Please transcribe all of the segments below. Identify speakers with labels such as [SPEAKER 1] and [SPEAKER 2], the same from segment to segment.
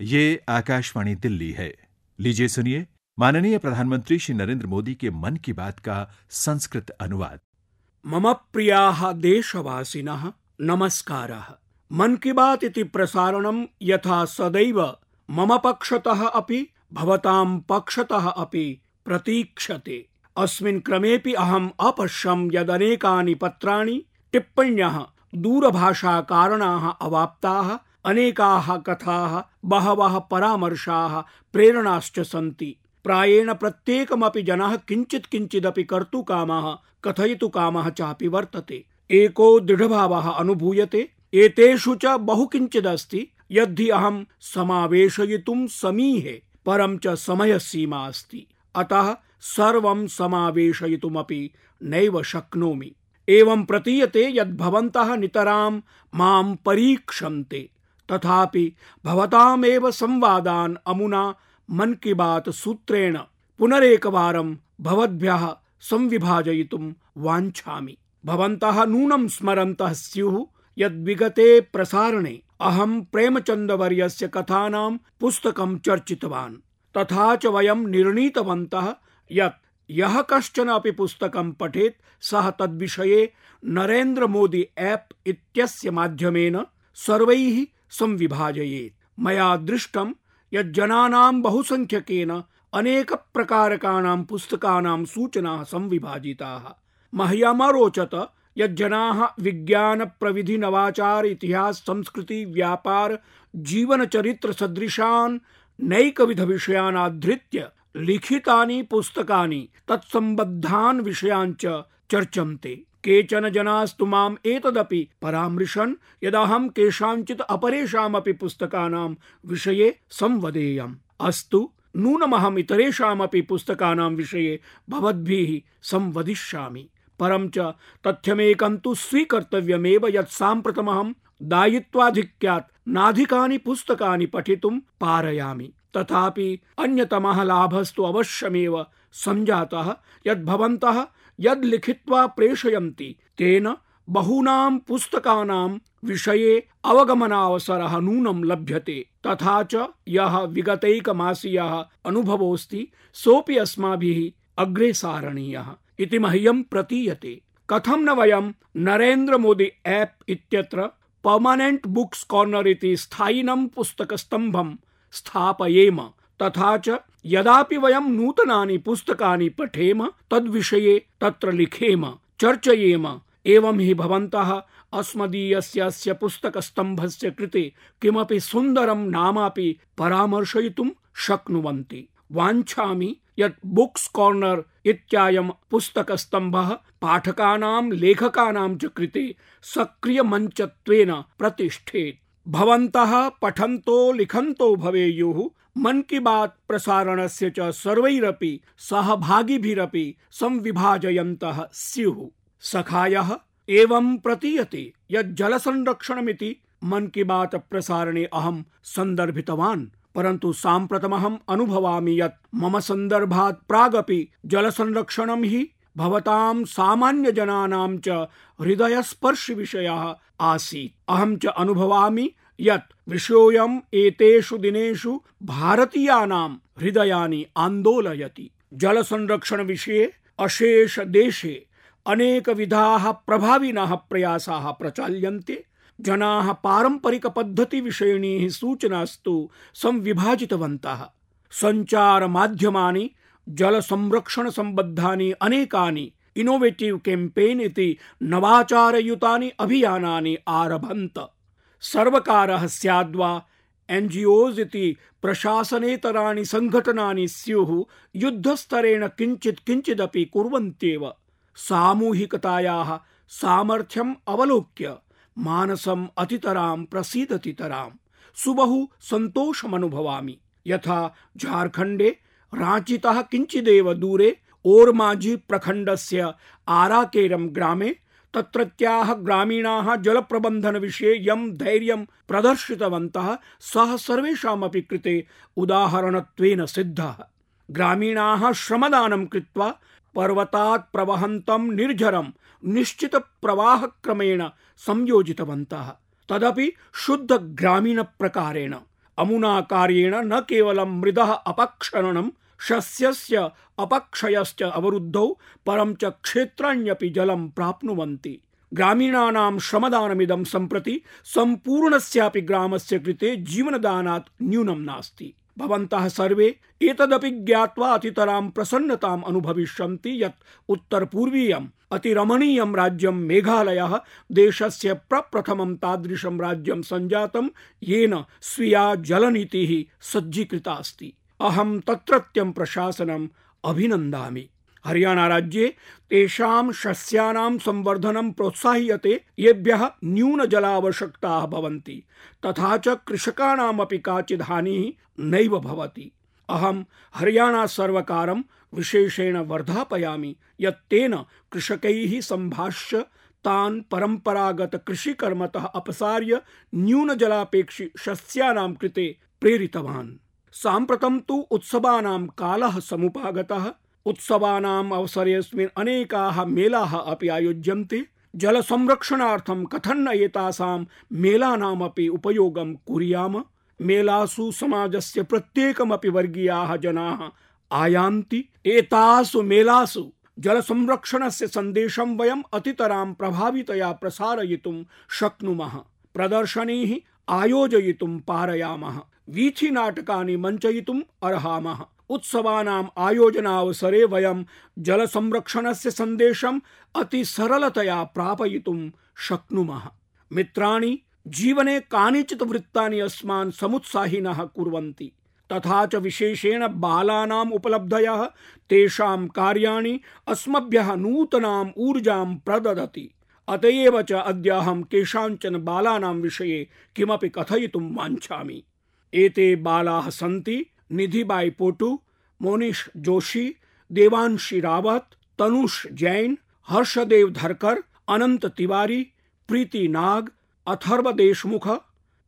[SPEAKER 1] ये आकाशवाणी दिल्ली है। लीजिए सुनिए माननीय प्रधानमंत्री श्री नरेंद्र मोदी के मन की बात का संस्कृत अनुवाद।
[SPEAKER 2] मम प्रिया देशवासिनः नमस्कार। मन की बात इति प्रसारणं यथा सदैव मम पक्षतः अपि, भवतां पक्षतः अपि प्रतीक्षते। अस्मिन् क्रमेऽपि अहम् अपश्यं यदनेकानि पत्राणि, टिप्पण्यः, दूरभाषाकारणाः अवाप्ताः अनेकाः कथाः, बहवः परामर्शाः प्रेरणाश्च सन्ति। प्रायेण प्रत्येकमपि जनः किञ्चित् किञ्चिदपि कर्तुकामः कथयितुकामः चापि वर्तते। एको दृढभावः अनुभूयते। एतेषु च बहु किञ्चिदस्ति। यद्धि अहं समावेशयितुं समीहे, परं च समयसीमा अस्ति। अतः सर्वं समावेशयितुमपि नैव शक्नोमि। एवं प्रतीयते यद् भवन्तः नितरां माँ परीक्षन्ते। तथापि भवतामेव संवादान् अमुना मन की बात सूत्रेण पुनरेकवारं भवद्भ्यः संविभाजयितुं वाञ्छामि। भवन्तः नूनं स्मरन्तः स्युः यद् विगते प्रसारणे अहं प्रेमचन्दवर्यस्य कथानां पुस्तकं चर्चितवान्। तथा च वयं निर्णीतवन्तः यत् यः कश्चन अपि पुस्तकं पठेत् सः तद्विषये नरेन्द्र मोदी ऐप् इत्यस्य माध्यमेन सर्वैः संविभाजयेत्। मया दृष्टं यत् जनानां बहुसंख्यकेन अनेक प्रकारकाणां पुस्तकानां सूचनाः संविभाजिताः। विज्ञान प्रविधि नवाचार इतिहास संस्कृति व्यापार जीवन चरित्र सदृशान् नैकविध विषयान् आधृत्य लिखितानि पुस्तकानि तत्सम्बद्धान् विषयान् च चर्चन्ते। केचन जनास्तु माम् एतदपि। परामृशन्, यदहं केषाञ्चित् अपरेषामपि पुस्तकानां विषये संवदेयम्। अस्तु, नूनमहम् इतरेषामपि पुस्तकानां विषये भवद्भिः संवदिष्यामि। परं च तथ्यमेकं तु स्वीकर्तव्यमेव यत् साम्प्रतमहं दायित्वाधिक्यात् नाधिकानि पुस्तकानि पठितुं पारयामि। तथापि अन्यतमः लाभस्तु अवश्यमेव सञ्जातः यद् भवन्तः यद् लिखित्वा प्रेषयन्ति, तेन बहूनां पुस्तकानां विषये अवगमनावसरः नूनं लभ्यते। तथा च यः विगतैकमासीयः अनुभवोऽस्ति, सोऽपि अस्माभिः अग्रे सारणीयः। इति मह्यं प्रतीयते। कथं न वयं नरेन्द्र मोदी ऐप् इत्यत्र पर्मनेंट बुक्स कॉर्नर इति स्थायिनं पुस्तकस्तम्भं स्थापयेम? तथा च यदापि वयं नूतनानि पुस्तकानि पठेम, तद्विषये तत्र लिखेम, चर्चयेम। एवं हि भवन्तः अस्मदीयस्य पुस्तकस्तम्भस्य कृते किमपि सुन्दरं नामापि परामर्शयितुं शक्नुवन्ति। वाञ्छामि यत् बुक्स् कार्नर् इत्यायं पुस्तकस्तम्भः पाठकानां लेखकानां च कृते सक्रियमञ्चत्वेन प्रतिष्ठेत्। भवन्तः पठन्तो लिखन्तो भवेयुः। मन की बात प्रसारणस्य च सर्वैरपि सहभागिभिरपि संविभाजयन्तः स्युः। सखायः एवं प्रतीयते यत् जल संरक्षणमिति मन की बात प्रसारणे अहं सन्दर्भितवान् परन्तु साम्प्रतमहम् अनुभवामि यत् मम सन्दर्भात् प्रागपि जल संरक्षणं हि भवतां सामान्य जनानां च हृदयस्पर्शि विषयः आसीत्। अहं च अनुभवामि यत् विषयोऽयम् एतेषु दिनेषु भारतीयानां हृदयानि आन्दोलयति। जल संरक्षण विषये अशेष देशे अनेक विधाः प्रभाविनः प्रयासाः प्रचाल्यन्ते। जनाः पारंपरिक पद्धति विषयिणीः सूचनास्तु संविभाजितवन्तः। संचार माध्यमानि जल संरक्षण संबद्धानि अनेकानि इनोवेटिव कैंपेन इति नवाचारयुतानि अभियानानि आरभन्त। सर्वकारः स्याद्वा एनजीओज इति प्रशासनेतराणि संघटनानि स्युः युद्धस्तरेण किञ्चित् किञ्चिदपि कुर्वन्त्येव। सामूहिकतायाः अवलोक्य मानसम् अतितरां प्रसीदतितरां सुबहु सन्तोषमनुभवामि। यथा झारखण्डे रांचीतः किञ्चिदेव दूरे ओरमाझी प्रखंड प्रखण्डस्य आराकेरम ग्रामे तत्रत्याः ग्रामीणाः जलप्रबन्धनविषये यं धैर्यं प्रदर्शितवन्तः सः सर्वेषामपि कृते उदाहरणत्वेन सिद्धः। ग्रामीणाः श्रमदानं कृत्वा पर्वतात् प्रवहन्तं निर्झरं, निश्चितप्रवाहक्रमेण संयोजितवन्तः। तदपि शुद्धग्रामीणप्रकारेण। अमुना कार्येण न केवलं मृदः अपक्षरणं शस्यस्य अपक्षयश्च अवरुद्धौ, परं च क्षेत्राण्यपि जलं प्राप्नुवन्ति। ग्रामीणानां श्रमदानमिदं सम्प्रति सम्पूर्णस्यापि ग्रामस्य कृते जीवनदानात् न्यूनं नास्ति। भवन्तः सर्वे एतदपि ज्ञात्वा अतितरां प्रसन्नताम् अनुभविष्यन्ति यत् उत्तरपूर्वीयम् अतिरमणीयं राज्यं मेघालयः, देशस्य प्रप्रथमं तादृशं राज्यं सञ्जातं येन स्वीया जलनीतिः सज्जीकृता अस्ति। अहं तत्रत्यं प्रशासनम् अभिनन्दामि। हरियाणा राज्ये तेषां शस्यानां संवर्धनं प्रोत्साह्यते, येभ्यः न्यूनजलावश्यकताः भवन्ति, तथा च कृषकाणामपि काचित् हानिः नैव भवति। अहं हरियाणा सर्वकारं विशेषेण वर्धापयामि, यत् तेन कृषकैः सम्भाष्य तान् परम्परागत कृषिकर्मतः अपसार्य न्यूनजलापेक्षि शस्यानां कृते प्रेरितवान्। साम्प्रतं तु उत्सवानां कालः समुपागतः उत्सवानाम् अवसरेऽस्मिन् अनेकाः मेलाः अपि आयोज्यन्ते। जलसंरक्षणार्थं कथन्न एतासां मेलानामपि उपयोगं कुर्याम। मेलासु समाजस्य प्रत्येकमपि वर्गीयाः जनाः आयान्ति। एतासु मेलासु जलसंरक्षणस्य सन्देशं वयम् अतितरां प्रभावितया प्रसारयितुं शक्नुमः। प्रदर्शनीः आयोजयितुं पारयामः। वीथिनाटकानि मञ्चयितुम् अर्हामः। उत्सवानाम् आयोजनावसरे वयं जल संरक्षणस्य सन्देशम् अति सरलतया प्रापयितुं शक्नुमः। मित्राणि, जीवने कानिचित् वृत्तानि अस्मान् समुत्साहिनः कुर्वन्ति, तथा च विशेषेण बालानाम् उपलब्धयः, तेषां कार्याणि अस्मभ्यः नूतनाम् ऊर्जां प्रददति। अत एव च अद्य अहं केषाञ्चन बालानां विषये किमपि कथयितुं वाञ्छामि। एते बालाः सन्ति निधिबाई पोटू मोनिश जोशी, देवांशी रावत, तनुष जैन, हर्षदेव धरकर, अनंत तिवारी, प्रीति नाग, अथर्व देशमुख,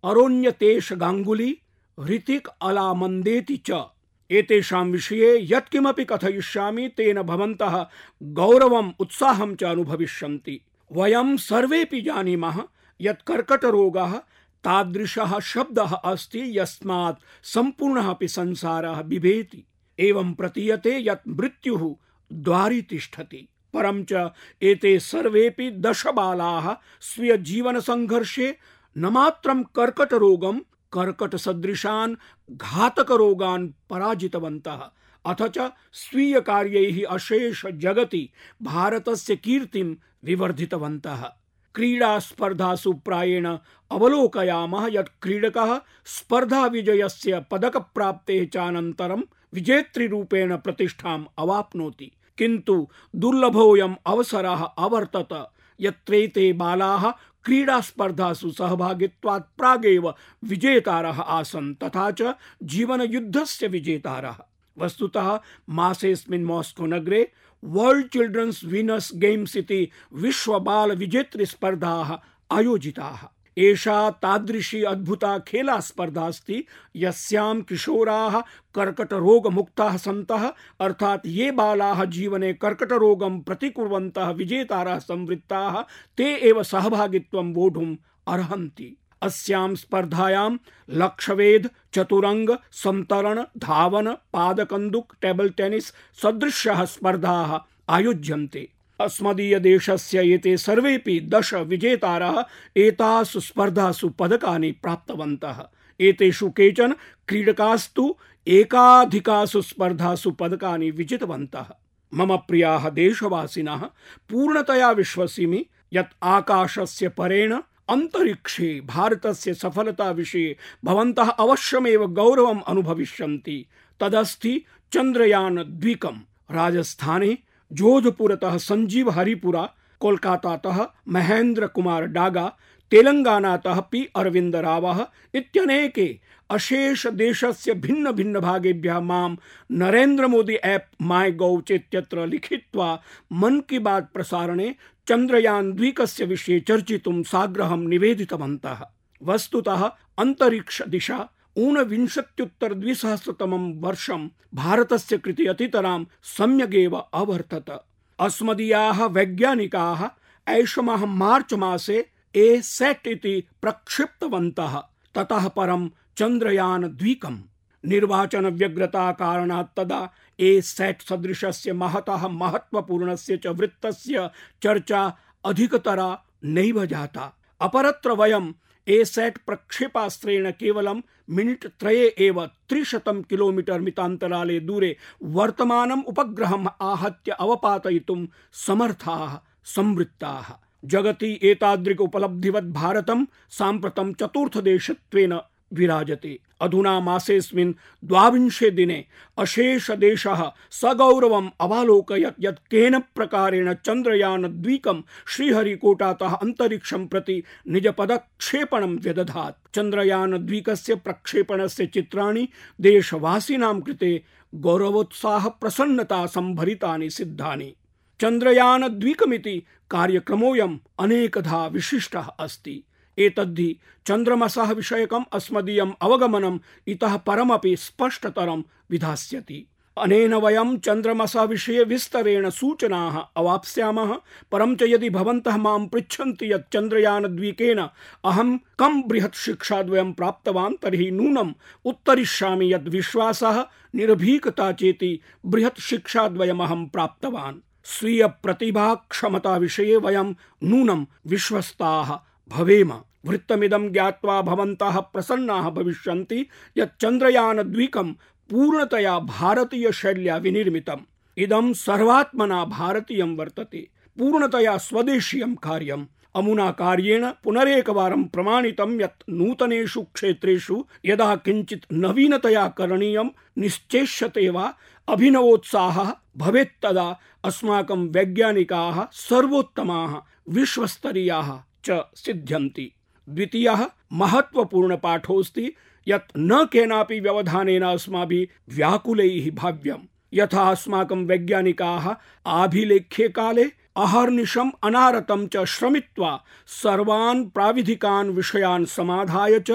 [SPEAKER 2] अरोन्यतेश गांगुली ऋतिक अलामन्देति च। एतेषां विषये यत्किमपि कथयिष्यामि, तेन भवन्तः गौरवम् उत्साहं च अनुभविष्यन्ति। वयं सर्वेपि जानीमः यत् कर्कटरोगः तादृशः शब्दः अस्ति यस्मात् सम्पूर्णः अपि संसारः बिभेति। एवं प्रतीयते यत् मृत्युः द्वारि तिष्ठति परं च एते सर्वेपि दश बालाः स्वीय जीवन संघर्षे न मात्रं कर्कटरोगं, कर्कटसदृशान्, घातकरोगान् पराजितवन्तः। अथ च स्वीयकार्यैः अशेष जगति भारतस्य कीर्तिं विवर्धितवन्तः। क्रीडा स्पर्धासु प्रायेण अवलोकयामः यत् क्रीडकः स्पर्धा विजयस्य पदक प्राप्तेः चानन्तरं विजेतृरूपेण प्रतिष्ठाम् अवाप्नोति। किन्तु दुर्लभोऽयम् अवसरः अवर्तत। यत्रैते बालाः क्रीडा स्पर्धासु सहभागित्वात् प्रागेव विजेतारः आसन्, तथा च जीवनयुद्धस्य विजेतारः। वस्तुतः मासेऽस्मिन् मास्को नगरे वर्ल्ड चिल्ड्रन्स विनस गेम्स इति विश्व बाल विजेतृ स्पर्धाः आयोजिताः एषा तादृशी अद्भुता खेला स्पर्धा अस्ति यस्यां किशोराः कर्कटरोगमुक्ताः सन्तः अर्थात् ये बालाः जीवने कर्कटरोगं प्रतिकुर्वन्तः विजेतारः संवृत्ताः ते एव सहभागित्वं वोढुम् अर्हन्ति अस्यां स्पर्धायां लक्षवेध, चतुरंग संतरण धावन, पादकन्दुक, टेबल टेनिस सदृश्यः स्पर्धाः आयोज्यन्ते। अस्मदीयदेशस्य एते सर्वेपि दश विजेतारः एतासु स्पर्धासु पदकानि प्राप्तवन्तः। एतेषु केचन क्रीडकास्तु एकाधिकासु स्पर्धासु पदकानि विजितवन्तः। मम प्रियाः देशवासिनः, पूर्णतया विश्वसिमि यत् आकाशस्य परेण अंतरिक्षे भारतस्य सफलता विषये भवन्तः अवश्यमेव गौरवम् अनुभविष्यन्ति। तदस्ति चन्द्रयान द्विकम् राजस्थाने जोधपुरतः संजीव हरिपुरा, कोलकातातः महेन्द्र कुमार डागा तेलंगानातः पी अरविंद रावः इत्यनेके अशेष देशस्य भिन्न भिन्न भागेभ्यः माँ नरेन्द्र मोदी ऐप माय गौ चेत्यत्र लिखित्वा मन की बात प्रसारणे चन्द्रयान द्वीकस्य विषये चर्चितुं साग्रहं निवेदितवन्तः। वस्तुतः अन्तरिक्ष दिशा ऊनविंशत्युत्तर द्विसहस्रतमं वर्षं भारतस्य कृते अतितरां सम्यगेव अवर्तत। अस्मदीयाः वैज्ञानिकाः ऐषमः मार्च मासे ए सेट् इति प्रक्षिप्तवन्तः। ततः परं चन्द्रयान द्विकम् निर्वाचन व्यग्रता कारणात् तदा ए सेट् सदृशस्य महतः महत्वपूर्णस्य च वृत्तस्य चर्चा अधिकतरा नैव जाता। अपरत्र वयम् एसेट् प्रक्षेपास्त्रेण केवलं मिनिट् त्रये एव त्रिशतं किलोमीटर् मितान्तराले दूरे वर्तमानम् उपग्रहम् आहत्य अवपातयितुं समर्थाः, संवृत्ताः। जगति एतादृक् उपलब्धिवत् भारतं साम्प्रतं चतुर्थदेशत्वेन विराजते। अधुना मासेऽस्मिन् द्वाविंशे दिने अशेष देशः सगौरवम् अवालोकयत् यत् केन प्रकारेण चन्द्रयान द्वीकं श्रीहरिकोटातः अन्तरिक्षं प्रति निजपदक्षेपणं व्यदधात्। चन्द्रयान द्वीकस्य प्रक्षेपणस्य चित्राणि देशवासिनां कृते गौरवोत्साह प्रसन्नता संभरितानि सिद्धानि। चन्द्रयान द्वीकमिति कार्यक्रमोऽयम् अनेकधा विशिष्टः अस्ति। एतद्धि चन्द्रमसः विषयकम् अस्मदीयम् अवगमनम् इतः परमपि स्पष्टतरं विधास्यति। अनेन वयं चन्द्रमसः विषये विस्तरेण सूचनाः अवाप्स्यामः, परं च यदि भवन्तः माँ पृच्छन्ति यत् चन्द्रयानद्वीकेन अहं कं बृहत् शिक्षाद्वयं प्राप्तवान् तर्हि नूनम् उत्तरिष्यामि यद् विश्वासः, निर्भीकता चेति बृहत् शिक्षाद्वयमहं प्राप्तवान्। स्वीय प्रतिभा क्षमता विषये वयं नूनं विश्वस्ताः। भवेम, वृत्तमिदं ज्ञात्वा भवन्तः प्रसन्नाः भविष्यन्ति यत् चन्द्रयानद्वीकं पूर्णतया भारतीयशैल्या विनिर्मितम्। इदं सर्वात्मना भारतीयं वर्तते। पूर्णतया स्वदेशीयं कार्यम्। अमुना कार्येण पुनरेकवारं प्रमाणितं यत् नूतनेषु क्षेत्रेषु यदा किञ्चित् नवीनतया करणीयं निश्चेष्यते वा अभिनवोत्साहः भवेत् तदा अस्माकं वैज्ञानिकाः सर्वोत्तमाः विश्वस्तरीयाः च सिद्ध्यन्ति। द्वितीयः महत्वपूर्णपाठोऽस्ति यत् न केनापि व्यवधानेन अस्माभिः व्याकुलैः भाव्यम् यथा अस्माकं वैज्ञानिकाः आभिलेख्ये काले अहर्निशम् अनारतं च श्रमित्वा सर्वान् प्राविधिकान् विषयान् समाधाय च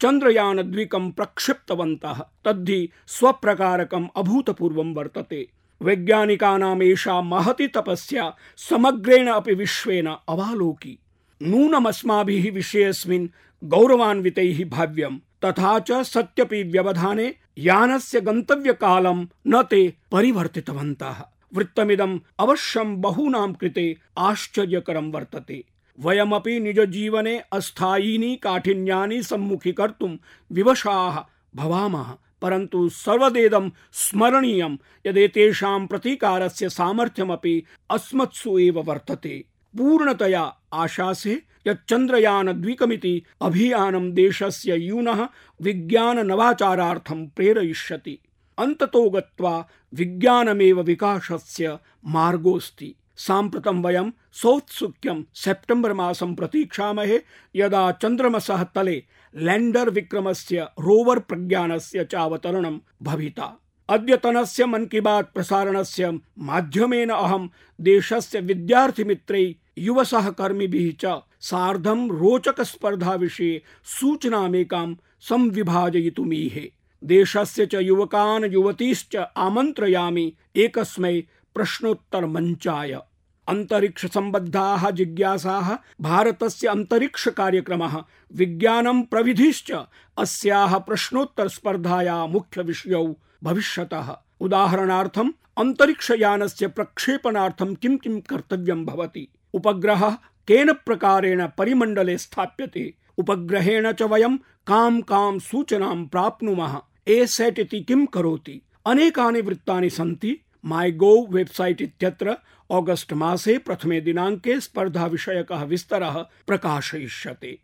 [SPEAKER 2] चन्द्रयानद्वीकं प्रक्षिप्तवन्तः। तद्धि स्वप्रकारकम् अभूतपूर्वं वर्तते। वैज्ञानिकानाम् एषा महति तपस्या समग्रेण अपि विश्वेन अवालोकी। नूनमस्माभिः विषयेऽस्मिन् गौरवान्वितैः भाव्यम्। तथा च सत्यपि व्यवधाने यानस्य गन्तव्यकालं न ते परिवर्तितवन्तः। वृत्तमिदम् अवश्यं बहूनां कृते आश्चर्यकरं वर्तते। वयमपि निजजीवने अस्थायीनि काठिन्यानि सम्मुखीकर्तुं विवशाः भवामः, परन्तु सर्वदेदं स्मरणीयं यदेतेषां प्रतीकारस्य सामर्थ्यमपि अस्मत्सु एव वर्तते। पूर्णतया आशासे यत् द्वीकमिति अभियानं देशस्य यूनः विज्ञान नवाचारार्थं प्रेरयिष्यति। अन्ततो गत्वा विज्ञानमेव विकासस्य मार्गोऽस्ति। साम्प्रतं वयं सौत्सुक्यं सेप्टेम्बर् मासं प्रतीक्षामहे यदा चन्द्रमसः तले लैण्डर् विक्रमस्य रोवर् प्रज्ञानस्य चावतरणं भविता। अद्यतनस्य मन की बात प्रसारणस्य माध्यमेन अहं देशस्य विद्यार्थिमित्रै, युवसहकर्मिभिः च सार्धं रोचकस्पर्धाविषये सूचनामेकां संविभाजयितुमीहे। देशस्य च युवकान् युवतीश्च आमन्त्रयामि, एकस्मै प्रश्नोत्तरमञ्चाय। अंतरिक्ष संबद्धाः जिज्ञासाः, भारतस्य अंतरिक्ष कार्यक्रमः विज्ञानं प्रविधिश्च, अस्याः प्रश्नोत्तर स्पर्धाया मुख्य विषयौ भविष्यतः। उदाहरणार्थम् अन्तरिक्षयानस्य प्रक्षेपणार्थं किं किं कर्तव्यं भवति? उपग्रहः केन प्रकारेण परिमण्डले स्थाप्यते? उपग्रहेण च वयं कां कां सूचनां प्राप्नुमः? ए सेट् इति किं करोति? अनेकानि वृत्तानि सन्ति। माई गोव् वेबसाइट इत्यत्र ऑगस्ट मासे प्रथमे दिनाङ्के स्पर्धा विषयकः विस्तरः प्रकाशयिष्यते।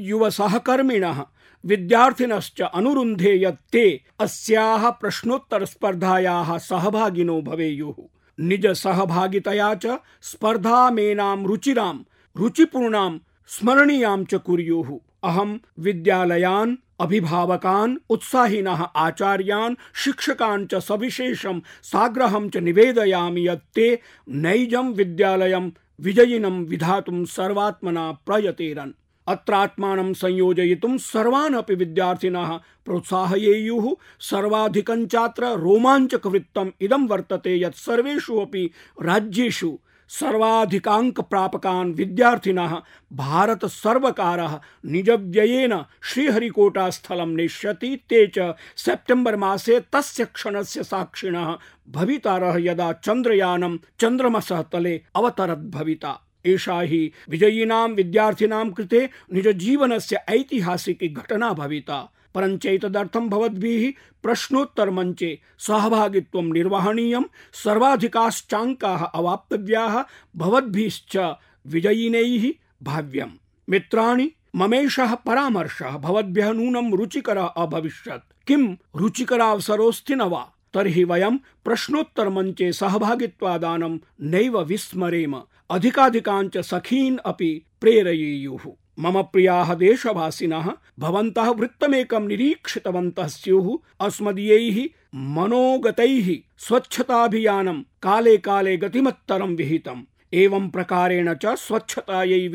[SPEAKER 2] युव सहकर्मिणः विद्यार्थिनश्च अनुरुन्धे यत् ते अस्याः प्रश्नोत्तर स्पर्धायाः सहभागिनो भवेयुः। निज सहभागितया च स्पर्धामेनां रुचिरां, रुचिपूर्णां, स्मरणीयां च कुर्युः। अहं विद्यालयान् अभिभावकान्, उत्साहिनः आचार्यान्, शिक्षकान् च सविशेषं साग्रहं च निवेदयामि यत् ते नैजं विद्यालयं विजयिनं विधातुं सर्वात्मना प्रयतेरन्। अत्रात्मानं संयोजयितुं सर्वान् अपि विद्यार्थिनः प्रोत्साहयेयुः सर्वाधिकञ्चात्र रोमाञ्चकवृत्तम् इदं वर्तते यत् सर्वेषु अपि राज्येषु सर्वाधिकांक प्रापकान् विद्यार्थिनः भारत सर्वकारः निजव्ययेन श्रीहरिकोटा स्थलं नेष्यति। ते च सेप्टेम्बर् मासे तस्य क्षणस्य साक्षिणः भवितारः यदा चन्द्रयानं चन्द्रमसः तले अवतरद् भविता। एषा हि विजयिनां विद्यार्थिनां कृते निजजीवनस्य ऐतिहासिकी घटना भविता। परञ्चैतदर्थं भवद्भिः प्रश्नोत्तरमञ्चे सहभागित्वं निर्वहणीयं, सर्वाधिकाश्चाङ्काः अवाप्तव्याः, भवद्भिश्च विजयिनैः भाव्यम्। मित्राणि, ममेषः परामर्शः भवद्भ्यः नूनं रुचिकरः अभविष्यत्। किं रुचिकरावसरोऽस्ति न वा? तर्हि वयं प्रश्नोत्तरमञ्चे सहभागित्वादानं नैव विस्मरेम। अधिकाधिकाञ्च सखीन् अपि प्रेरयेयुः। मम प्रियाः देशवासिनः भवन्तः वृत्तमेकं निरीक्षितवन्तः स्युः, अस्मदीयैः मनोगतैः स्वच्छताभियानं काले काले गतिमत्तरं विहितम्। एवं प्रकारेण च स्वच्छतायै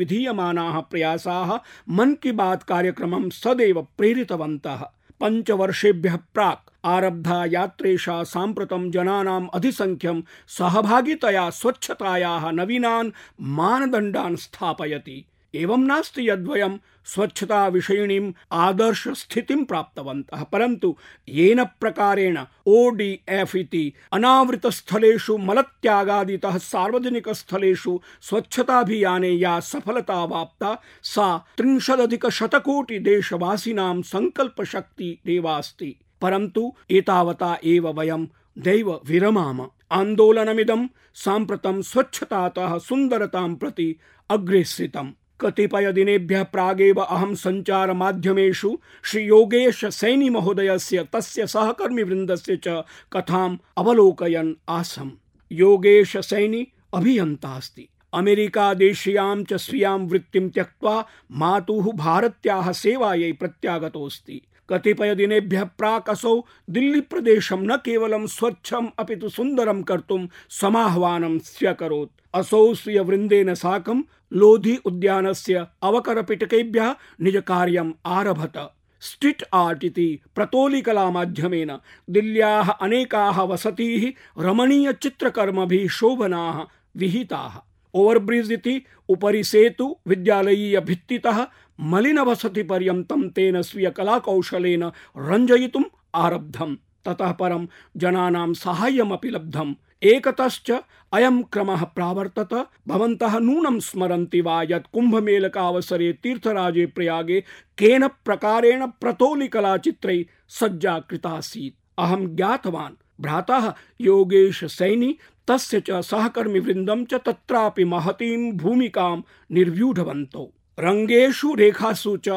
[SPEAKER 2] प्रयासाः मन की बात कार्यक्रमं सदैव प्रेरितवन्तः। पञ्चवर्षेभ्यः प्राक् आरब्धा यात्रेषा साम्प्रतं जनानाम् अधिसङ्ख्यं सहभागितया स्वच्छतायाः नवीनान् मानदण्डान् स्थापयति। एवं नास्ति यद्वयं स्वच्छता विषयिणीम् आदर्श स्थितिं प्राप्तवन्तः, परन्तु येन प्रकारेण ओडीएफ इति अनावृत स्थलेषु मलत्यागादितः सार्वजनिक स्थलेषु स्वच्छताभियाने या सफलता वाप्ता, सा त्रिंशदधिक शतकोटि देशवासिनां सङ्कल्पशक्ति एवास्ति परन्तु एतावता एव वयं दैव विरमाम। आन्दोलनमिदं साम्प्रतं स्वच्छतातः सुन्दरतां प्रति अग्रेसितम् कतिपय दिनेभ्यः प्रागेव अहं संचार माध्यमेषु श्री योगेश सैनी महोदयस्य तस्य सहकर्मिवृन्दस्य च कथाम् अवलोकयन् आसम्। योगेश सैनी अभियन्ता अस्ति। अमेरिका देशीयां च स्वीयां वृत्तिं त्यक्त्वा मातुः भारत्याः सेवायै प्रत्यागतोऽस्ति। कतिपय दिनेभ्यः प्राक् असौ दिल्ली प्रदेशं न केवलं स्वच्छम् अपि तु सुन्दरं कर्तुं समाह्वानं स्व्यकरोत् असौ स्वीयवृन्देन साकं लोधी उद्यानस्य अवकरपिटकेभ्यः निजकार्यम् आरभत। स्ट्रीट् आर्ट् इति प्रतोलिकलामाध्यमेन दिल्ल्याः अनेकाः वसतीः रमणीयचित्रकर्मभिः शोभनाः विहिताः। ओवर्ब्रिड्ज् इति उपरि सेतु विद्यालयीय भित्तितः मलिनवसतिपर्यन्तं तेन स्वीयकलाकौशलेन रञ्जयितुम् आरब्धम्। ततः परं जनानां साहाय्यमपि लब्धम्। एकतश्च अयं क्रमः प्रावर्तत। भवन्तः नूनं स्मरन्ति वा यत् कुम्भमेलकावसरे तीर्थराजे प्रयागे केन प्रकारेण प्रतोलिकलाचित्रै सज्जा कृतासीत् अहं ज्ञातवान्, भ्रातः योगेश सैनी तस्य च सहकर्मिवृन्दं च तत्रापि महतीं भूमिकां निर्व्यूढवन्तौ। रङ्गेषु, रेखासु च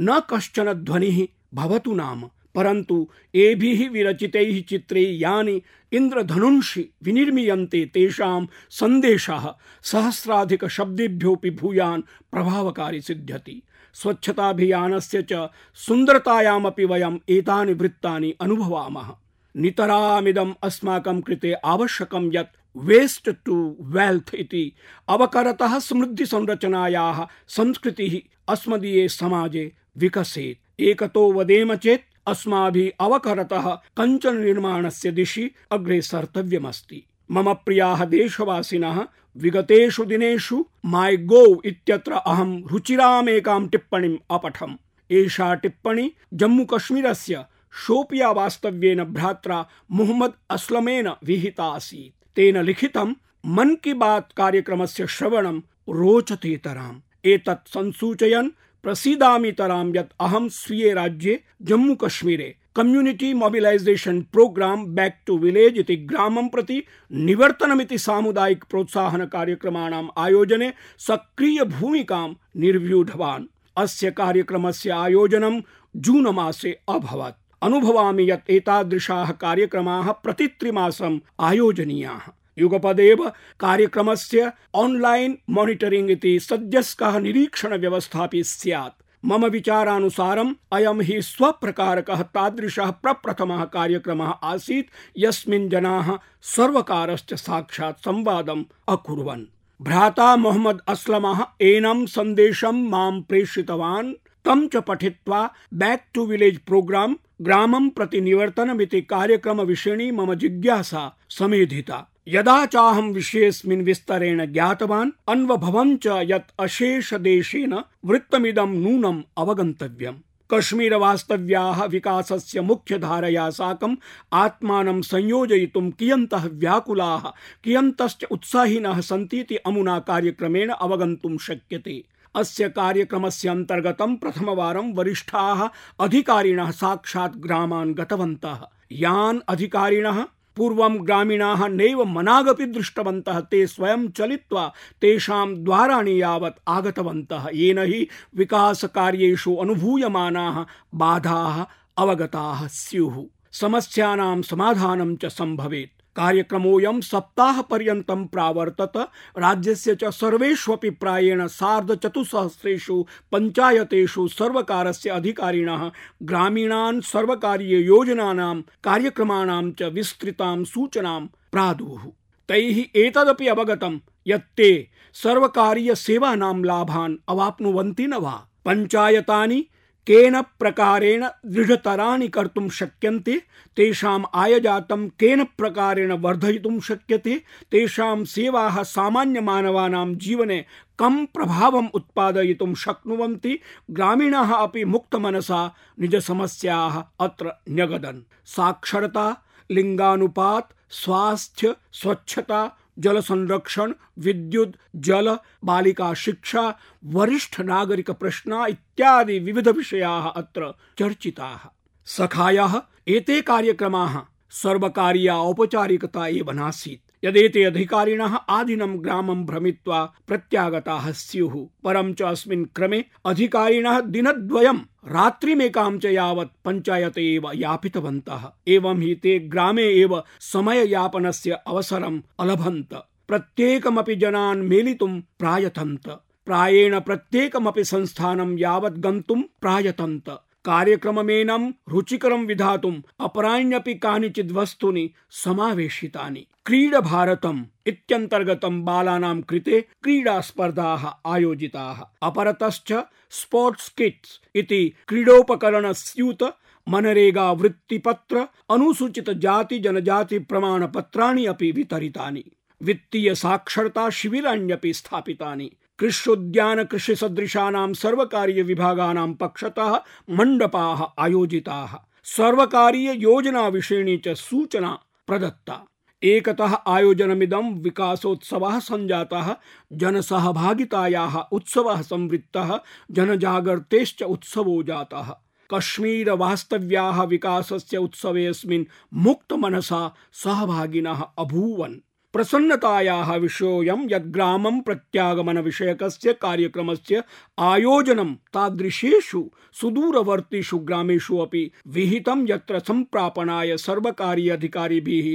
[SPEAKER 2] न कश्चन ध्वनिः भवतु नाम। परन्तु एभिः विरचितैः चित्रे यानि इन्द्रधनुंषि विनिर्मीयन्ते तेषां सन्देशः सहस्राधिकशब्देभ्योऽपि भूयान् प्रभावकारी सिद्ध्यति। स्वच्छताभियानस्य च सुन्दरतायामपि वयम् एतानि वृत्तानि अनुभवामः। नितरामिदम् अस्माकं कृते आवश्यकं यत् वेस्ट टू वेल्थ इति अवकरतः समृद्धि संरचनायाः संस्कृतिः अस्मदीये समाजे विकसेत्। एकतो वदेम चेत् अस्माभिः अवकरतः कञ्चन निर्माणस्य दिशि अग्रेसर्तव्यमस्ति मम प्रियाः देशवासिनः विगतेषु दिनेषु माई गोव् इत्यत्र अहं रुचिरामेकां टिप्पणीम् अपठम्। एषा टिप्पणी जम्मूकश्मीरस्य शोपिया वास्तव्येन भ्रात्रा मुहम्मद अस्लमेन विहिता आसीत्। तेन लिखितं, मन की बात कार्यक्रमस्य श्रवणं रोचतेतराम् एतत् संसूचयन् प्रसीदामितरां यत् अहं स्वीये राज्ये जम्मूकश्मीरे। Community mobilisation programme back to village इति ग्रामं प्रति निवर्तनमिति सामुदायिक प्रोत्साहन कार्यक्रमाणाम् आयोजने सक्रिय भूमिकां निर्व्यूढवान्। अस्य कार्यक्रमस्य आयोजनं जून मासे अभवत्। अनुभवामि यत् एतादृशाः कार्यक्रमाः प्रतित्रिमासम् आयोजनीयाः। युगपदेव कार्यक्रमस्य ऑनलाइन मॉनिटरिंग इति सद्यस्कः निरीक्षण व्यवस्थापि स्यात्। मम विचारानुसारम् अयं हि स्वप्रकारकः तादृशः प्रप्रथमः कार्यक्रमः आसीत्। यस्मिन् जनाः सर्वकारश्च साक्षात् संवादम् अकुर्वन्। भ्राता मोहम्मद अस्लमः एनं सन्देशं माँ प्रेषितवान्। तं च पठित्वा बैक टू विलेज प्रोग्राम ग्रामं प्रति निवर्तनमिति कार्यक्रमविषयिणी मम जिज्ञासा समेधिता। यदा चाहं विषयेऽस्मिन् विस्तरेण ज्ञातवान्, अन्वभवं च यत् अशेष देशेन वृत्तमिदं नूनम् अवगन्तव्यम्। कश्मीर वास्तव्याः विकासस्य मुख्यधारया साकम् आत्मानं संयोजयितुं कियन्तः व्याकुलाः, कियन्तश्च उत्साहिनः सन्तीति अमुना कार्यक्रमेण अवगन्तुं शक्यते। अस्य कार्यक्रमस्य अन्तर्गतं प्रथमवारं वरिष्ठाः अधिकारिणः साक्षात् ग्रामान् गतवन्तः। यान् अधिकारिणः? पूर्वं ग्रामीणाः नैव मनागपि दृष्टवन्तः, ते स्वयं चलित्वा तेषां द्वाराणि यावत् आगतवन्तः। येन हि विकासकार्येषु अनुभूयमानाः बाधाः अवगताः स्युः। समस्यानां समाधानं च सम्भवेत्। कार्यक्रमोऽयं सप्ताहपर्यन्तं प्रावर्तत। राज्यस्य च सर्वेष्वपि प्रायेण सार्धचतुस्सहस्रेषु पञ्चायतेषु सर्वकारस्य अधिकारिणः ग्रामीणान् सर्वकारीययोजनानां कार्यक्रमाणां च विस्तृतां सूचनां प्रादुः। तैः एतदपि अवगतं यत् ते सर्वकारीयसेवानां लाभान् अवाप्नुवन्ति न वा? पञ्चायतानि केन प्रकारेण दृढतराणि कर्तुं शक्यन्ते, तेषाम् आयजातं केन प्रकारेण वर्धयितुं शक्यते, तेषां सेवाः सामान्यमानवानां जीवने कं प्रभावम् उत्पादयितुं शक्नुवन्ति, ग्रामीणाः अपि मुक्तमनसा निजसमस्याः अत्र न्यगदन्। साक्षरता लिङ्गानुपात स्वास्थ्य, स्वच्छता जल संरक्षण, विद्युत, जल, बालिका शिक्षा, वरिष्ठ नागरिक प्रश्न इत्यादि विविध विषया अत्र चर्चिताः। सखाया, एते कार्यक्रमाः सर्वकारीया औपचारिकता एव नासीत्। यदेते अधिकारिणः आदिनं ग्रामं भ्रमित्वा प्रत्यागताः स्युः परं च अस्मिन् क्रमे अधिकारिणः दिनद्वयं रात्रिमेकां च यावत् पञ्चायते एव यापितवन्तः। एवं हि ते ग्रामे एव समययापनस्य अवसरम् अलभन्त। प्रत्येकमपि जनान् मेलितुं प्रायतन्त। प्रायेण प्रत्येकमपि संस्थानं यावत् गन्तुं प्रायतन्त। कार्यक्रममेनं रुचिकरं विधातुम् अपराण्यपि कानिचित् वस्तूनि समावेशितानि। क्रीड भारतम् इत्यन्तर्गतं बालानां कृते क्रीडा स्पर्धाः आयोजिताः। अपरतश्च स्पोर्ट्स् किट्स् इति क्रीडोपकरणस्यूत मनरेगा वृत्तिपत्र अनुसूचित जाति जनजाति प्रमाणपत्राणि अपि वितरितानि। वित्तीय साक्षरता शिबिराण्यपि स्थापितानि। कृष्योद्यान कृषि सदृशानां सर्वकारीय विभागानां पक्षतः मण्डपाः आयोजिताः। सर्वकारीय योजना विषयिणी च सूचना प्रदत्ता। एकतः आयोजनमिदं विकासोत्सवः सञ्जातः, जनसहभागितायाः उत्सवः संवृत्तः, जनजागर्तेश्च उत्सवो जातः। कश्मीर वास्तव्याः विकासस्य उत्सवेऽस्मिन् मुक्तमनसा सहभागिनः अभूवन्। प्रसन्नतायाः विषयोऽयं यत् ग्रामं प्रत्यागमन विषयकस्य कार्यक्रमस्य आयोजनं तादृशेषु सुदूरवर्तिषु ग्रामेषु अपि विहितं यत्र सम्प्रापणाय सर्वकारीय अधिकारिभिः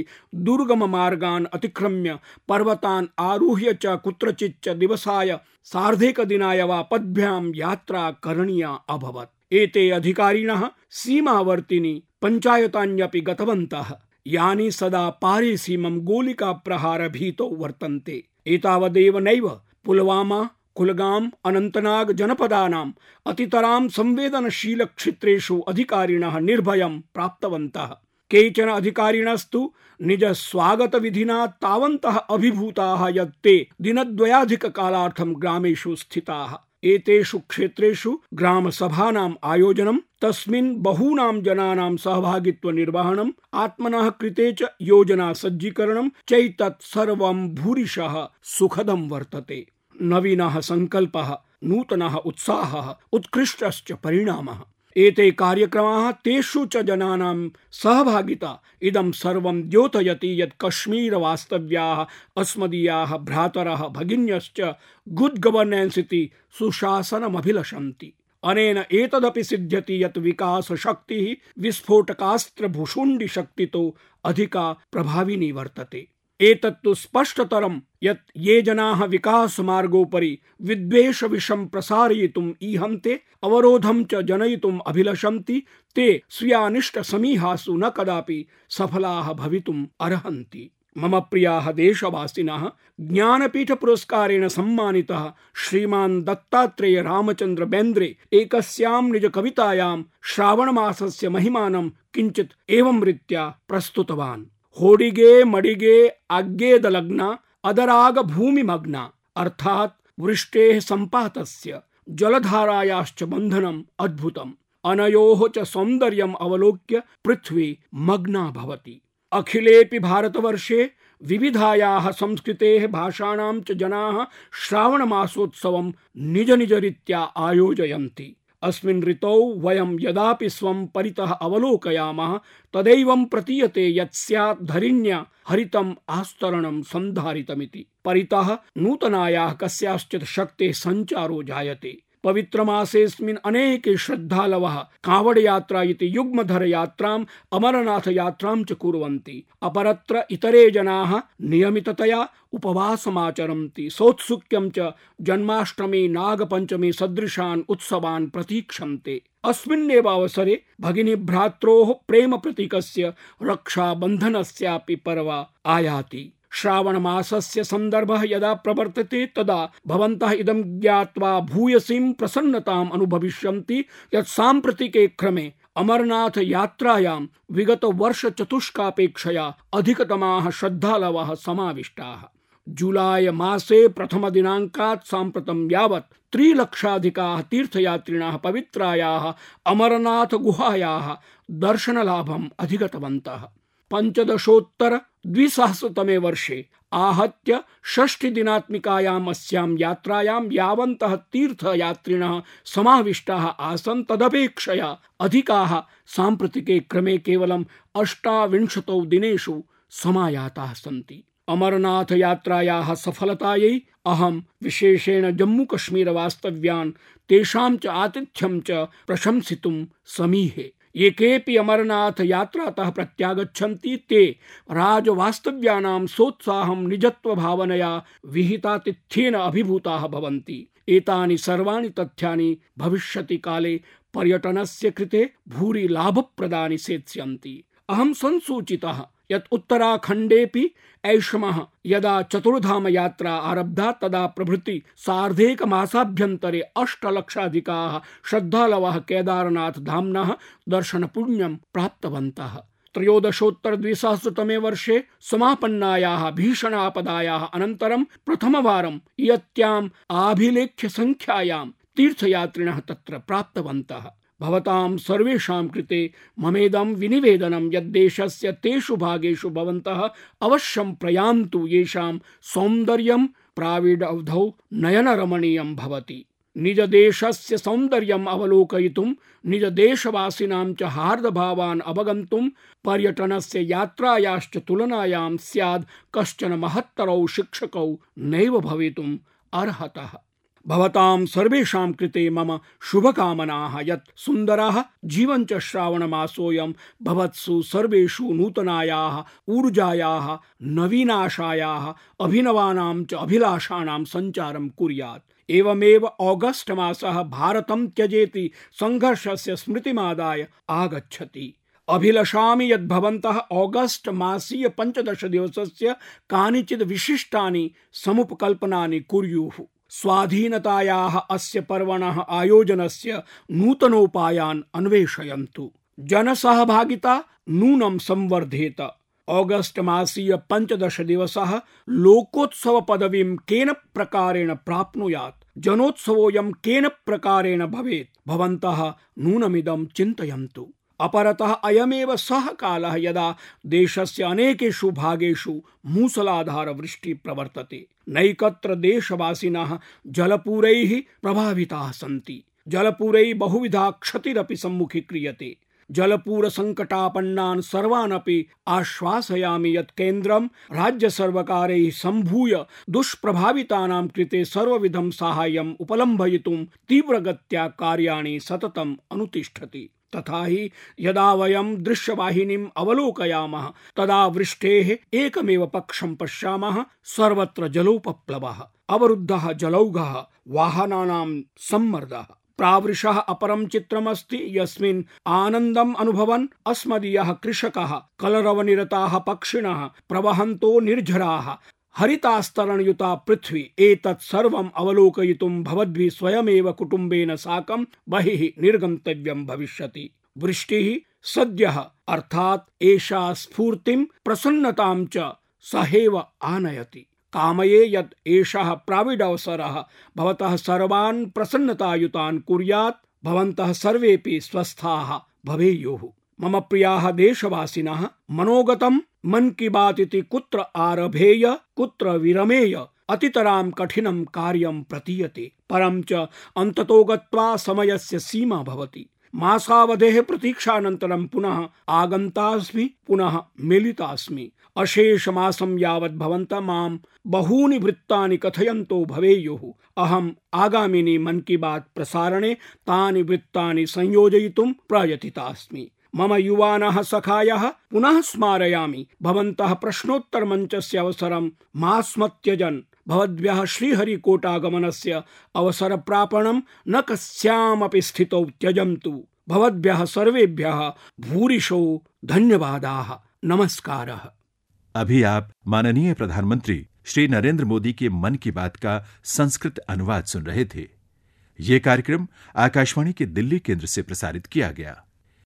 [SPEAKER 2] दुर्गममार्गान् अतिक्रम्य पर्वतान् आरुह्य च कुत्रचिच्च दिवसाय सार्धेकदिनाय वा पद्भ्यां यात्रा करणीया अभवत्। एते अधिकारिणः सीमावर्तिनि पञ्चायतान्यपि गतवन्तः। यानि सदा गोलिका प्रहार भीतो वर्तन्ते। एतावदेव नैव पुलवामा, कुलगाम अनन्तनाग जनपदानाम् अतितरां संवेदनशील क्षेत्रेषु अधिकारिणः निर्भयं प्राप्तवन्तः। केचन अधिकारिणस्तु निज स्वागत विधिना तावन्तः अभिभूताः यत् ते दिनद्वयाधिककालार्थं ग्रामेषु स्थिताः। एतेषु क्षेत्रेषु ग्राम सभानाम् आयोजनं, तस्मिन् बहूनां जनानां सहभागित्व निर्वहणम् आत्मनः कृते च योजना सज्जीकरणं चैतत् सर्वं भूरिशः सुखदं वर्तते। नवीनः सङ्कल्पः, नूतनः उत्साहः, उत्कृष्टश्च परिणामः। एते कार्यक्रमाः तेषु च जनानां सहभागिता। इदं सर्वं द्योतयति यत् कश्मीर वास्तव्याः अस्मदीयाः भ्रातरः भगिन्यश्च गुड गवर्नेन्स् इति सुशासनमभिलषन्ति। अनेन एतदपि सिद्ध्यति यत् विकासशक्तिः विस्फोटकास्त्रभुषुण्डिशक्तितो अधिका प्रभाविनी वर्तते। एतत्तु स्पष्टतरं यत् ये जनाः विकासमार्गोपरि विद्वेषविषं प्रसारयितुम् ईहन्ते, अवरोधं च जनयितुम् अभिलषन्ति, ते स्वीयानिष्टसमीहासु न कदापि सफलाः भवितुम् अर्हन्ति। मम प्रियाः देशवासिनः ज्ञानपीठ पुरस्कारेण सम्मानितः श्रीमान् दत्तात्रेय रामचन्द्र बेन्द्रे एकस्यां निज कवितायां श्रावणमासस्य महिमानं किञ्चित् एवं रीत्या प्रस्तुतवान्। होडिगे मडिगे आज्ञेदलग्ना अदराग भूमिमग्ना अर्थात वृष्टेः सम्पातस्य जलधारायाश्च बन्धनम् अद्भुतम्। अनयोः च सौन्दर्यम् अवलोक्य पृथ्वी मग्ना भवति। अखिलेऽपि भारतवर्षे विविधायाः संस्कृतेः भाषाणां च जनाः श्रावणमासोत्सवं निज निज रीत्या आयोजयन्ति। अस्मिन् ऋतौ वयं यदापि स्वं परितः अवलोकयामः, तदैवं प्रतीयते यत् स्यात् धरिण्या हरितम् आस्तरणं सन्धारितमिति। परितः नूतनायाः कस्याश्चित् शक्तेः सञ्चारो जायते। पवित्रमासेऽस्मिन् अनेके श्रद्धालवः कावड यात्रा इति अमरनाथ यात्रां च कुर्वन्ति। अपरत्र इतरे जनाः नियमिततया उपवासमाचरन्ति। सौत्सुक्यं च जन्माष्टमी, नागपञ्चमी सदृशान् उत्सवान् प्रतीक्षन्ते। अस्मिन्नेव अवसरे भगिनी भ्रात्रोः प्रेम प्रतीकस्य रक्षाबन्धनस्यापि पर्व आयाति। श्रावण मासस्य सन्दर्भः यदा प्रवर्तते, तदा भवन्तः इदं ज्ञात्वा भूयसीं प्रसन्नताम् अनुभविष्यन्ति यत् साम्प्रतिके क्रमे अमरनाथ यात्रायां विगत वर्ष चतुष्कापेक्षया अधिकतमाः श्रद्धालवः समाविष्टाः। जुलाई मासे प्रथम दिनाङ्कात् साम्प्रतं यावत् त्रिलक्षाधिकाः तीर्थयात्रिणः पवित्रायाः अमरनाथ गुहायाः दर्शनलाभम् अधिगतवन्तः। पंचदशोत्तर द्विसहस्रतमे वर्षे आहत्य षष्टिदिनात्मिकायाम् अस्यां यात्रायां यावन्तः तीर्थयात्रिणः समाविष्टाः आसन् तदपेक्षया अधिकाः साम्प्रतिके क्रमे केवलम् अष्टाविंशतौ दिनेषु समायाताः सन्ति। अमरनाथ यात्रायाः सफलतायै अहं विशेषेण जम्मू कश्मीर वास्तव्यान् तेषां च आतिथ्यं च प्रशंसितुं समीहे। ये केऽपि अमरनाथ यात्रातः प्रत्यागच्छन्ति ते राजवास्तव्यानां सोत्साहं निजत्वभावनया विहितातिथ्येन अभिभूताः भवन्ति। एतानि सर्वाणि तथ्यानि भविष्यति काले पर्यटनस्य कृते भूरि लाभप्रदानि सेत्स्यन्ति। अहं संसूचितः। यत् उत्तराखण्डेऽपि ऐषमः। यदा चतुर्धाम यात्रा आरब्धा, तदा प्रभृति सार्धेकमासाभ्यन्तरे अष्टलक्षाधिकाः श्रद्धालवः केदारनाथ धाम्नः दर्शनपुण्यं प्राप्तवन्तः। त्रयोदशोत्तर द्विसहस्रतमे वर्षे समापन्नायाः भीषणापदायाः अनन्तरं प्रथमवारम् इयत्याम् आभिलेख्य संख्यायां तीर्थयात्रिणः तत्र प्राप्तवन्तः। भवतां सर्वेषां कृते ममेदं विनिवेदनं यद्देशस्य तेषु भागेषु भवन्तः अवश्यं प्रयान्तु येषां सौन्दर्यं प्राविडवधौ नयनरमणीयं भवति। निजदेशस्य सौन्दर्यम् अवलोकयितुं, निजदेशवासिनां च हार्दभावान् अवगन्तुं, पर्यटनस्य यात्रायाश्च तुलनायां स्याद् कश्चन महत्तरौ शिक्षकौ नैव भवितुम् अर्हतः। भवतां सर्वेषां कृते मम शुभकामनाः। यत् सुन्दरः, जीवञ्च श्रावणमासोऽयं भवत्सु सर्वेषु नूतनायाः, ऊर्जायाः, नवीनाशायाः, अभिनवानां च अभिलाषाणां सञ्चारं कुर्यात्। एवमेव ऑगस्ट मासः भारतं त्यजेति सङ्घर्षस्य स्मृतिमादाय आगच्छति। अभिलषामि यद् भवन्तः ऑगस्ट मासीय पञ्चदश दिवसस्य कानिचित् विशिष्टानि समुपकल्पनानि कुर्युः। स्वाधीनतायाः अस्य पर्वणः आयोजनस्य नूतनोपायान् अन्वेषयन्तु। जनसहभागिता नूनं संवर्धेत। ऑगस्ट मासीय पंचदश दिवस लोकोत्सव पदवीं केन प्रकारेण प्राप्नुयात्? जनोत्सवोऽयं केन प्रकारेण भवेत्? भवन्तः नूनमिदं चिन्तयन्तु। अपरतः अयमेव सः कालः यदा देशस्य अनेकेषु भागेषु मूसलाधार वृष्टि प्रवर्तते। नैकत्र देशवासिनः जलपूरैः प्रभाविताः सन्ति। जलपूरैः बहुविधा क्षतिरपि सम्मुखीक्रियते। सर्वान् अपि आश्वासयामि यत् केन्द्रं, राज्यसर्वकारैः सम्भूय दुष्प्रभावितानां कृते सर्वविधं साहाय्यम् उपलम्भयितुं तीव्रगत्या कार्याणि सततम् अनुतिष्ठति। तथा हि यदा वयं दृश्यवाहिनीम् अवलोकयामः, तदा वृष्टेः एकमेव पक्षं पश्यामः सर्वत्र जलोपप्लवः, अवरुद्धः जलौघः, वाहनानां सम्मर्दः। प्रावृषः अपरं चित्रमस्ति यस्मिन् आनन्दम् अनुभवन् अस्मदीयः कृषकः, कलरवनिरताः पक्षिणः, प्रवहन्तो निर्झराः हरितास्तरणयुता पृथ्वी, एतत् सर्वम् अवलोकयितुं भवद्भिः स्वयमेव कुटुम्बेन साकं बहिः निर्गन्तव्यं भविष्यति। वृष्टिः सद्यः, अर्थात् एषा स्फूर्तिं, प्रसन्नतां च सहेव आनयति। कामये यत् एषः प्राविडवसरः, भवतः सर्वान् प्रसन्नतायुतान् कुर्यात्, भवन्तः सर्वेपि स्वस्थाः भवेयुः। मम प्रियाः देशवासिनः मनोगतं मन की बात इति कुत्र आरभेय, कुत्र विरमेय, अतितरां कठिनं कार्यं प्रतीयते, परं च अन्ततो गत्वा समयस्य सीमा भवति। मासावधेः प्रतीक्षानन्तरं पुनः आगन्तास्मि, पुनः मिलितास्मि। अशेषमासं यावत् भवन्तः माँ बहूनि वृत्तानि कथयन्तो भवेयुः। अहम् आगामिनि मन की बात प्रसारणे तानि वृत्तानि संयोजयितुं प्रयतितास्मि। मम युवानः सखायः पुनः स्मारयामि। भवन्तः प्रश्नोत्तरमञ्चस्य अवसरं मा स्मत्यजन् भवद्भ्यः श्रीहरिकोटागमनस्य अवसरप्रापणं न कस्यामपि स्थितौ त्यजन्तु। भवद्भ्यः सर्वेभ्यः भूरिशो धन्यवादाः। नमस्कारः।
[SPEAKER 1] अभी आप माननीय प्रधानमंत्री श्री नरेंद्र मोदी के मन की बात का संस्कृत अनुवाद सुन रहे थे। ये कार्यक्रम आकाशवाणी के दिल्ली केंद्र से प्रसारित किया गया।